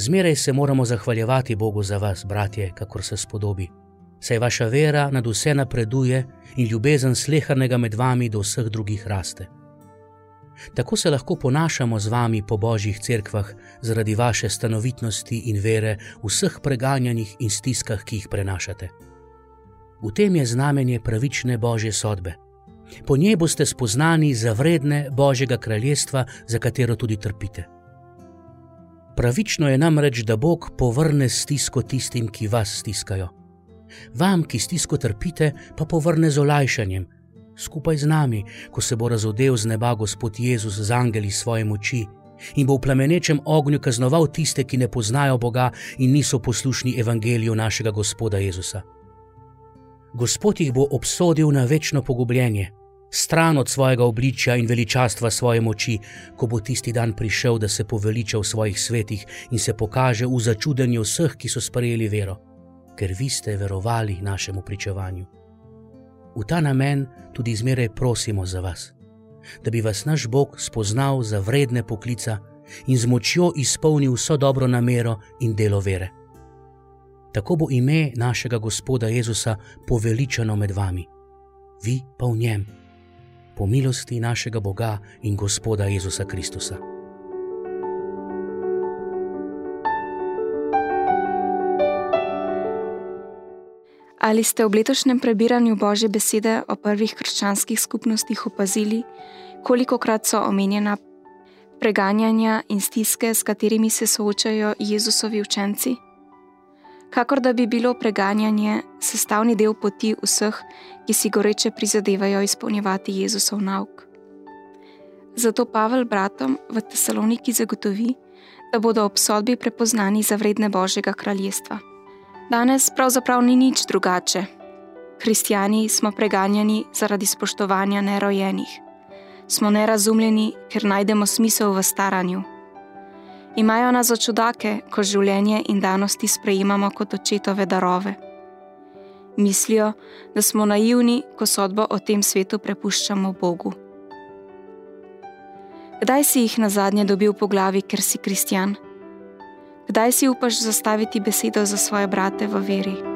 Zmeraj se moramo zahvaljevati Bogu za vas, bratje, kakor se spodobi. Saj vaša vera nad vse napreduje in ljubezen slehrnega med vami do vseh drugih raste. Tako se lahko ponašamo z vami po božjih cerkvah zaradi vaše stanovitnosti in vere v vseh preganjanjih in stiskah, ki jih prenašate. V tem je znamenje pravične božje sodbe. Po njej boste spoznani za vredne Božjega kraljestva, za katero tudi trpite. Pravično je namreč, da Bog povrne stisko tistim, ki vas stiskajo. Vam, ki stisko trpite, pa povrne z olajšanjem, skupaj z nami, ko se bo razodel z neba Gospod Jezus z angeli svoje moči in bo v plamenečem ognju kaznoval tiste, ki ne poznajo Boga in niso poslušni evangeliju našega Gospoda Jezusa. Gospod jih bo obsodil na večno pogubljenje, stran od svojega obličja in veličastva svoje moči, ko bo tisti dan prišel, da se poveliča v svojih svetih in se pokaže v začudenju vseh, ki so sprejeli vero, ker vi ste verovali našemu pričevanju. V ta namen tudi zmeraj prosimo za vas, da bi vas naš Bog spoznal za vredne poklica in z močjo izpolnil vso dobro namero in delo vere. Tako bo ime našega Gospoda Jezusa poveličano med vami, vi pa v njem po milosti našega Boga in Gospoda Jezusa Kristusa. Ali ste v letošnjem prebiranju Božje besede o prvih krščanskih skupnostih opazili, koliko krat so omenjena preganjanja in stiske, s katerimi se soočajo Jezusovi učenci? Kakor da bi bilo preganjanje sestavni del poti vseh, ki si goreče prizadevajo izpolnjevati Jezusov nauk. Zato Pavel bratom v Tesaloniki zagotovi, da bodo ob sodbi prepoznani za vredne Božjega kraljestva. Danes pravzaprav ni nič drugače. Kristijani smo preganjani zaradi spoštovanja nerojenih. Smo nerazumljeni, ker najdemo smisel v staranju imajo nas za čudake, ko življenje in danosti sprejemamo kot očetove darove. Mislijo, da smo naivni, ko sodbo o tem svetu prepuščamo Bogu. Kdaj si jih na zadnje dobil po glavi, ker si kristjan? Kdaj si upaš zastaviti besedo za svoje brate v veri?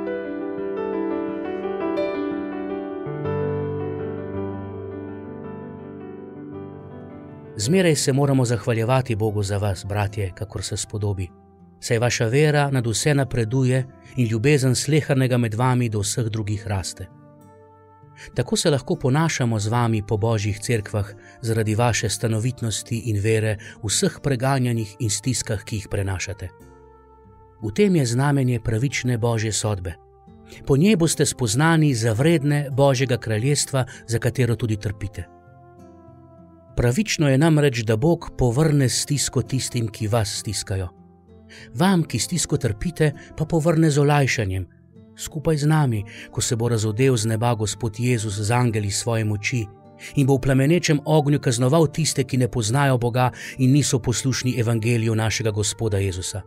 Zmeraj se moramo zahvaljevati Bogu za vas, bratje, kakor se spodobi. Saj vaša vera nad vse napreduje in ljubezen slehrnega med vami do vseh drugih raste. Tako se lahko ponašamo z vami po božjih cerkvah zaradi vaše stanovitnosti in vere v vseh preganjanjih in stiskah, ki jih prenašate. V tem je znamenje pravične božje sodbe. Po njej boste spoznani za vredne Božjega kraljestva, za katero tudi trpite. Pravično je namreč, da Bog povrne stisko tistim, ki vas stiskajo. Vam, ki stisko trpite, pa povrne z olajšanjem, skupaj z nami, ko se bo razodel z neba Gospod Jezus z angeli svoje moči in bo v plamenečem ognju kaznoval tiste, ki ne poznajo Boga in niso poslušni evangeliju našega Gospoda Jezusa.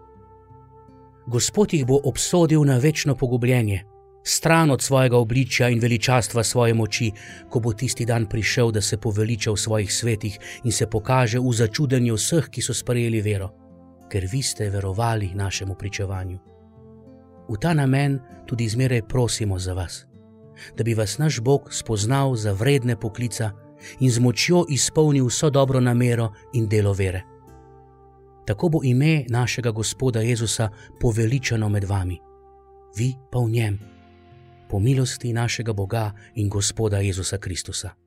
Gospod jih bo obsodil na večno pogubljenje stran od svojega obličja in veličastva svoje moči, ko bo tisti dan prišel, da se poveliča v svojih svetih in se pokaže v začudenju vseh, ki so sprejeli vero, ker vi ste verovali našemu pričevanju. V ta namen tudi zmeraj prosimo za vas, da bi vas naš Bog spoznal za vredne poklica in z močjo izpolnil vso dobro namero in delo vere. Tako bo ime našega Gospoda Jezusa poveličano med vami, vi pa v njem po milosti našega Boga in Gospoda Jezusa Kristusa.